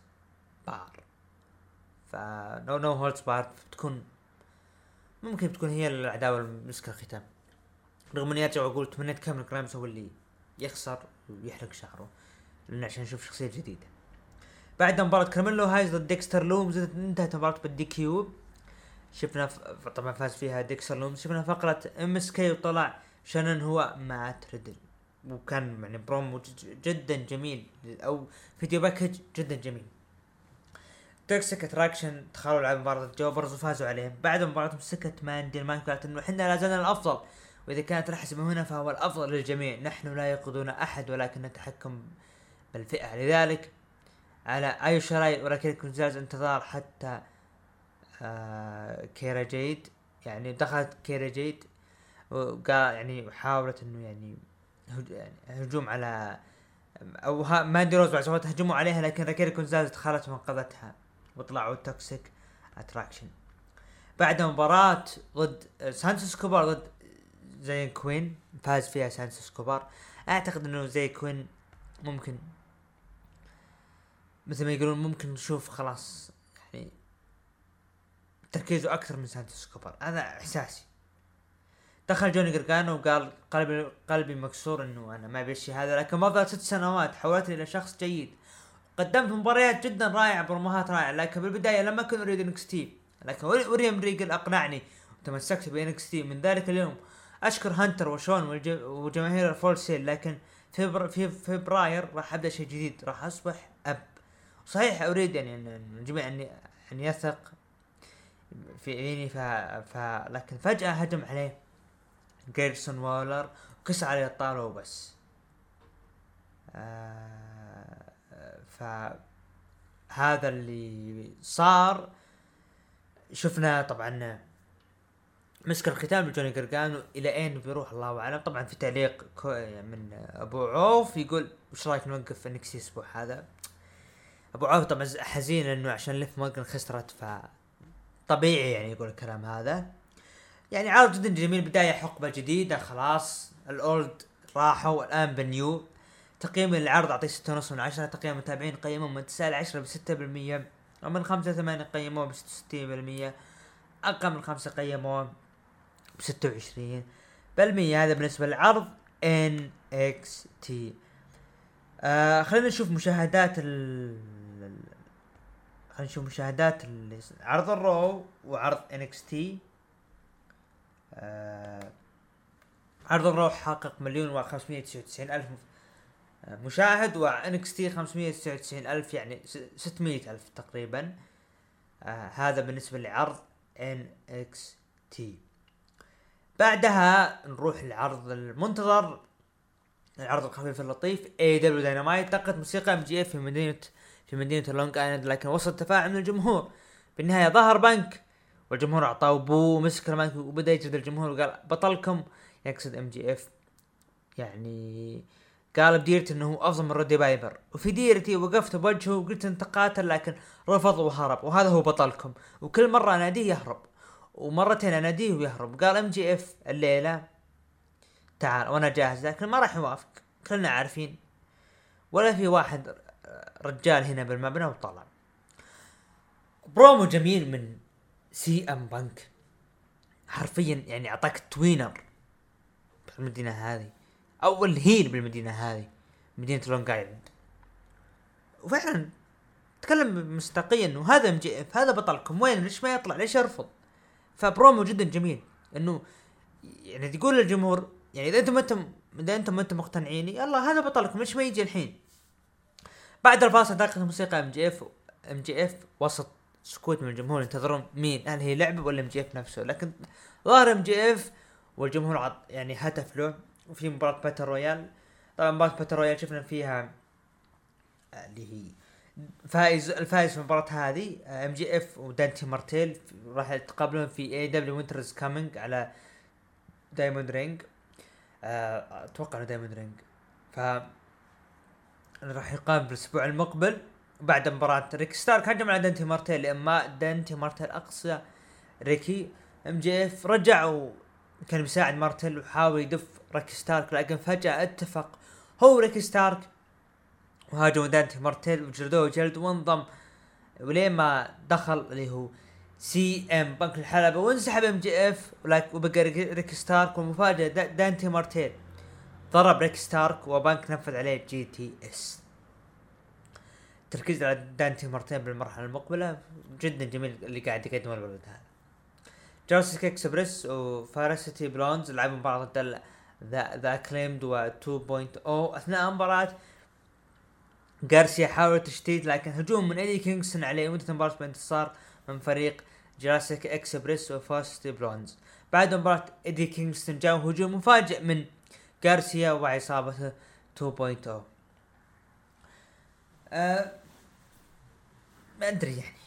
barred ف no holds barred تكون ممكن تكون هي العداوة مسك الختام. رغم إني أرجع وأقول تمنيت كاميرون جرايمز هو اللي يخسر ويحرق شعره لأن عشان نشوف شخصية جديدة. بعد مباراة كارميلو هايز ضد ديكستر لومز انتهت المباراة بال DQ شفنا ف... طبعا فاز فيها ديكستر لومز شفنا فقرة MSK وطلع شامان هو مات ريدل. وكان يعني برومو جدا جميل. أو video package جدا جميل. توكسيك اتراكشن دخلوا لعبوا مباراة جوبرز وفازوا عليهم. بعد مباراة سكت ماندي المايك قالت إنه إحنا لا زلنا الأفضل. وإذا كانت الحسمة هنا فهو الأفضل للجميع. نحن لا يقودنا أحد ولكن نتحكم بالفئة. لذلك على أي شرايط ولكن كونزاز انتظار حتى كيرا جيد يعني دخلت كيرا جيد وقال يعني حاولت إنه يعني, يعني هجوم على أو ماندي روز بعد سوت هجموا عليها لكن راكيل كونزاز دخلت وانقذتها وطلعوا Toxic Attraction بعد مباراة ضد سانتوس كوبار ضد زي كوين فاز فيها سانتوس كوبار أعتقد إنه زي كوين ممكن مثل ما يقولون ممكن نشوف خلاص تركيزه أكثر من سانتوس كوبر هذا إحساسي. دخل جوني جرجانو وقال قلبي قلبي مكسور إنه أنا ما أبي الشيء هذا لكن مضى ست سنوات حولتني إلى شخص جيد. قدمت مباريات جدا رائعة بروموهات رائعة لكن بالبداية لم أكن أريد NXT. لكن ويليام ريجل أقنعني وتمسكت ب NXT. من ذلك اليوم أشكر هانتر وشون وجماهير الفول سيل لكن في في فبراير راح أبدأ شيء جديد راح أصبح أب. صحيح أريد يعني الجميع ان أن يثق في عيني ف... ف لكن فجأة هجم عليه جرايسون وولر وكس عليه الطاولة وبس. آه ف هذا اللي صار. شفنا طبعا مسك الختام لجوني قرقان إلى أين بيروح الله أعلم. طبعا في تعليق من أبو عوف يقول وش رأيك نوقف NXT الأسبوع هذا؟ أبو عوف طبعا حزين إنه عشان ليف مورجن خسرت ف طبيعي يعني يقول الكلام هذا. يعني عرض جدا جميل بداية حقبة جديدة خلاص الأولد راحوا الآن بالنيو. تقييم العرض أعطيه ستة ونص من عشرة تقييم المتابعين قيموه من تسعة لعشرة بستة بالمية ومن خمسة ثمانية قيموه بستة وستين بالمية أقل من خمسة قيموه بستة وعشرين. بالمية هذا بالنسبة للعرض XT. آه خلينا نشوف مشاهدات ال خلينا نشوف مشاهدات عرض الرو وعرض NXT آه عرض الرو حقق مليون و وتسعين ألف مشاهد و NXT وتسعين ألف يعني ستمية ألف تقريبا. آه هذا بالنسبة لعرض NX T بعدها نروح لعرض المنتظر العرض الخفيف اللطيف AEW Dynamite دقت موسيقى MJF في مدينة في مدينة اللونج آيلاند لكن وصل تفاعل من الجمهور. بالنهايه ظهر بنك والجمهور أعطاه boo مسك البنك وبدأ يجلد الجمهور وقال بطلكم يقصد MJF. يعني قال بديرتي إنه هو أفضل من رودي بايبر. وفي ديرتي وقفت بوجهه وقلت انت قاتل لكن رفض وهرب. وهذا هو بطلكم. وكل مرة أناديه يهرب. ومرتين أناديه ويهرب قال MJF الليلة تعال وأنا جاهز لكن ما راح يوافق. كلنا عارفين. ولا في واحد رجال هنا بالمبنى وطلع. برومو جميل من CM بنك حرفيا يعني أعطاك توينر بالمدينة هذه. أول heel بالمدينة هذه مدينة لونج آيلاند. وفعلا تكلم بمصداقية انه هذا MJF هذا بطلكم. وين؟ ليش ما يطلع؟ ليش يرفض؟ فبرومو جدا جميل. إنه يعني تقول للجمهور يعني إذا أنتم أنتم إذا أنتم أنتم مقتنعين يلا هذا بطلكم ليش ما يجي الحين؟ بعد الفاصل دقت الموسيقى ام جي اف ام جي اف وسط سكوت من الجمهور ينتظرون مين هل هي لعبة ولا MJF نفسه. لكن ظهر MJF والجمهور عط يعني هتف له وفي مباراة Battle Royal. طبعا مباراة Battle Royal شفنا فيها اللي هي فايز الفايز في المباراة هذه MJF ودانتي مارتن راح يتقابلون في AEW Winter Is Coming على Diamond Ring آه، أتوقع إنه Diamond Ring ف راح يقام بالاسبوع المقبل بعد مباراة ريكي ستارك. هجم على دانتي مارتن اما دانتي مارتن اقصى ريكي MJF رجع وكان مساعد مارتن وحاول يدف ريك ستارك لكن فجأة اتفق هو ريك ستارك وهاجموا دانتي مارتن وجلدوه جلد وانضم ولين ما دخل اللي هو CM Punk الحلبة وانسحب MJF وبقى ريك ستارك والمفاجأة دانتي مارتن ضرب ريك ستارك وبنك نفذ عليه GTS. تركيز على دانتي مارتين بالمرحلة المقبلة. جدا جميل اللي قاعد يقدمه الولد هذا. Jurassic Express و Varsity Blonds لعبوا مباراة ضد the The Acclaimed و 2.0 أثناء المباراة جارسيا حاول تشتيت لكن هجوم من إيدي كينغستون عليه مدة المباراة بانتصار من فريق Jurassic Express و Varsity Blonds بعد مباراة إيدي كينغستون جاء هجوم مفاجئ من جارسيا وعصابته 2.0 أه ما أدري يعني.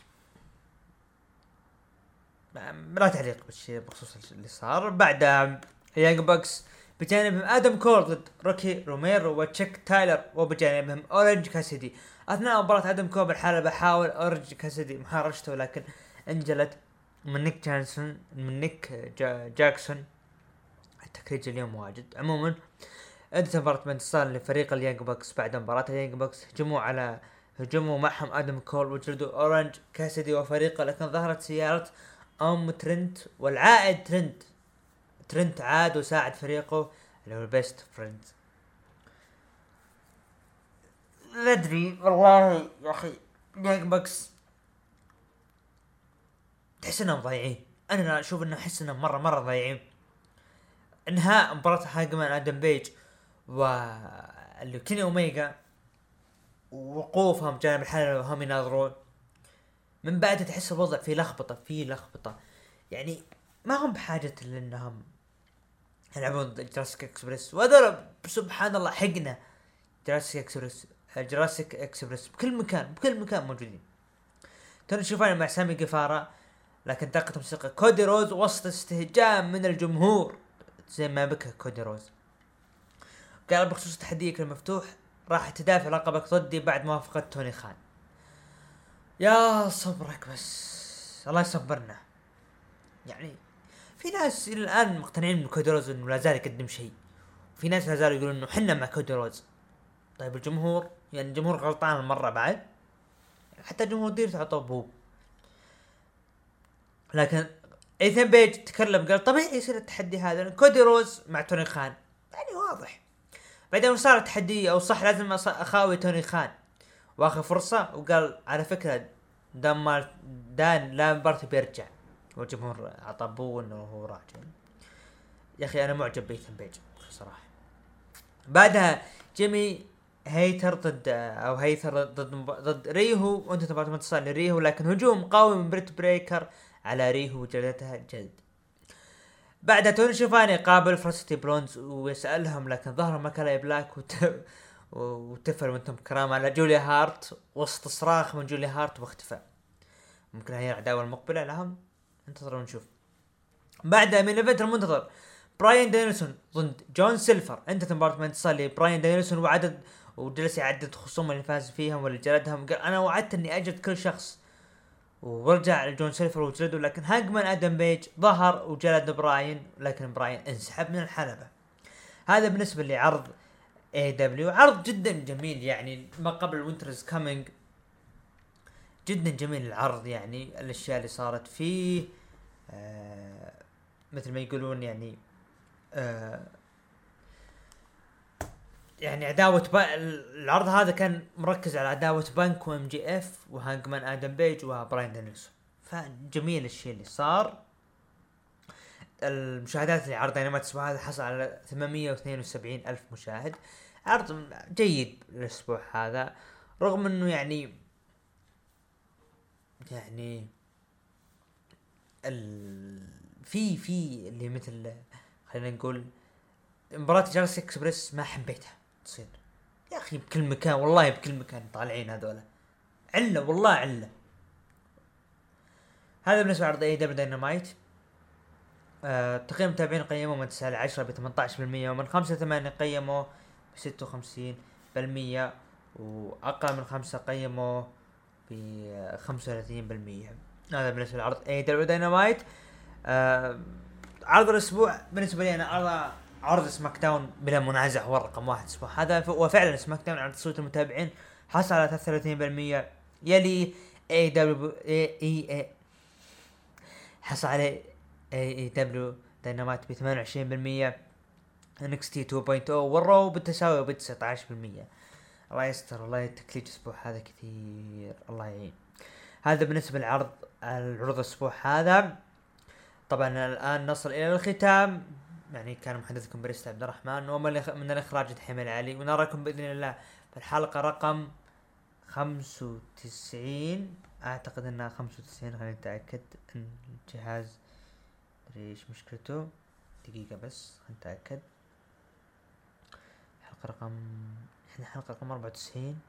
لا تعليق بالشيء بخصوص اللي صار. بعد Young Bucks بجانبهم آدم كول ضد روكي روميرو وتشاك تايلور وبجانبهم اورنج كاسيدي أثناء مباراة آدم كول بالحلبة حاول اورنج كاسيدي محارشته لكن انجلت من نيك جانسون من نيك جا جاكسون التكريج اليوم واجد. عموما انتهت مباراة بانتصار لفريق اليانج بوكس بعد مباراة ال Young Bucks. هجموا على هجموا معهم آدم كول وجلدوا أورنج كاسيدي وفريقه لكن ظهرت سيارة أم ترنت والعائد ترنت. ترنت عاد وساعد فريقه اللي هو ال Best Friends لا أدري والله يا أخي Young Bucks تحس إنهم ضايعين. أنا أشوف انه أحس إنهم مرة مرة ضايعين. انهاء مباراة هانجمان آدم بيج و اللي كيني أوميجا وقوفهم جانب الحلبة وهم يناظرون من بعد تحس الوضع في لخبطة في لخبطة. يعني ما هم بحاجة لإنهم يلعبون Jurassic Express وهذول سبحان الله حقنا Jurassic Express Jurassic Express بكل مكان بكل مكان موجودين. توني شوفاني مع سامي جيفارا لكن طقت موسيقى كودي رودز وسط استهجان من الجمهور. زي ما بكى كودي رودز. قال بخصوص تحديك المفتوح راح تدافع لقبك ضدي بعد موافقة توني خان. يا صبرك بس. الله يصبرنا. يعني في ناس إلى الآن مقتنعين من كودي رودز إنه لا زال يقدم شيء. في ناس لا زالوا يقولون إنه حنا مع كودي رودز. طيب الجمهور؟ يعني الجمهور غلطان المرة بعد. حتى الجمهور دير تعطوا بوب لكن ايثن بيج تكلم قال طبيعي يصير التحدي هذا؟ كودي روز مع توني خان. يعني واضح. بعدين صار التحدي؟ أو صح لازم أخاوي توني خان. واخذ فرصة وقال على فكرة دان مال دان لا مباراة بيرجع. والجمهور عطبوه انه هو راجع. يا أخي أنا معجب بإيثن بيج صراحة. بعدها جيمي هيتر ضد أو هيثر ضد ضد ريهو. وأنت تبغى تنتصر لريهو لكن هجوم قوي من بريت بيكر. على ريهو وجلدتها جلد. بعدها توني شوفاني قابل Varsity Blonds ويسألهم لكن ظهر مالاكاي بلاك وت... وتفل وأنتم كرام على جوليا هارت وسط صراخ من جوليا هارت واختفى. ممكن هي العداوة المقبلة لهم. انتظروا ونشوف. بعدها main event المنتظر براين دانيلسون ضد جون سيلفر. انتهت مباراة بانتصار لبراين دانيلسون وعدد وجلس يعدد خصوم اللي فاز فيهم واللي جلدهم. قال أنا وعدت إني اجلد كل شخص ورجع لجون سيلفر وجلده لكن هانجمان أدم بيج ظهر وجلد براين لكن براين انسحب من الحلبة. هذا بالنسبة لعرض AEW عرض جدا جميل يعني ما قبل Winter Is Coming جدا جميل العرض يعني الأشياء اللي صارت فيه آه مثل ما يقولون يعني آه يعني عداوة العرض هذا كان مركز على عداوة بنك و MJF وهانجمان آدم بيج وبراين دانيلسون فجميل الشيء اللي صار. المشاهدات اللي عرض ما الأسبوع هذا حصل على 872 ألف مشاهد. عرض جيد الأسبوع هذا. رغم إنه يعني يعني ال في في اللي مثل خلينا نقول مباراة Jurassic Express ما حبيتها. تصير. يا أخي بكل مكان والله بكل مكان طالعين هذولا. علة والله علة. هذا بالنسبة لعرض AEW Dynamite آه تقييم المتابعين قيموا من 9 ل 10 ب 18% ومن 5 ل 8 قيموا ب 56% وأقل من 5 قيموا ب 35% هذا بالنسبة لعرض AEW Dynamite آه عرض الأسبوع بالنسبة لي أنا عرض عرض SmackDown بلا منازع هو رقم واحد. أسبوع هذا وفعلا SmackDown على تصويت المتابعين. حصل على 33% يلي AEW اي حصل على AEW Dynamite ب 28% انكس تي 2.0 وال Raw بالتساوي ب 19% الله يستر الله التكليف الأسبوع هذا كثير. الله يعين. هذا بالنسبة للعرض العروض الأسبوع هذا. طبعا الآن نصل إلى الختام. يعني كان محدثكم بريست عبد الرحمن ومن من الإخراج دحيم العلي ونراكم بإذن الله. في الحلقة رقم 95 أعتقد إنها 95 خليني أتأكد. ان الجهاز إيش مشكلته. دقيقة بس خليني أتأكد. حلقة رقم إحنا حلقة رقم 94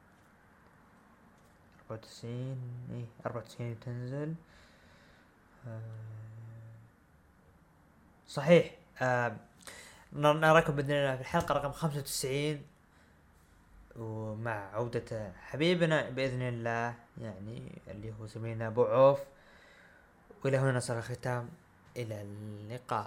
94 إيه 94 تنزل. آه صحيح. آه نراكم باذن الله في الحلقة رقم 95 ومع عودة حبيبنا بإذن الله يعني اللي هو زميلنا أبو عوف. وإلى هنا نصل الختام. إلى اللقاء.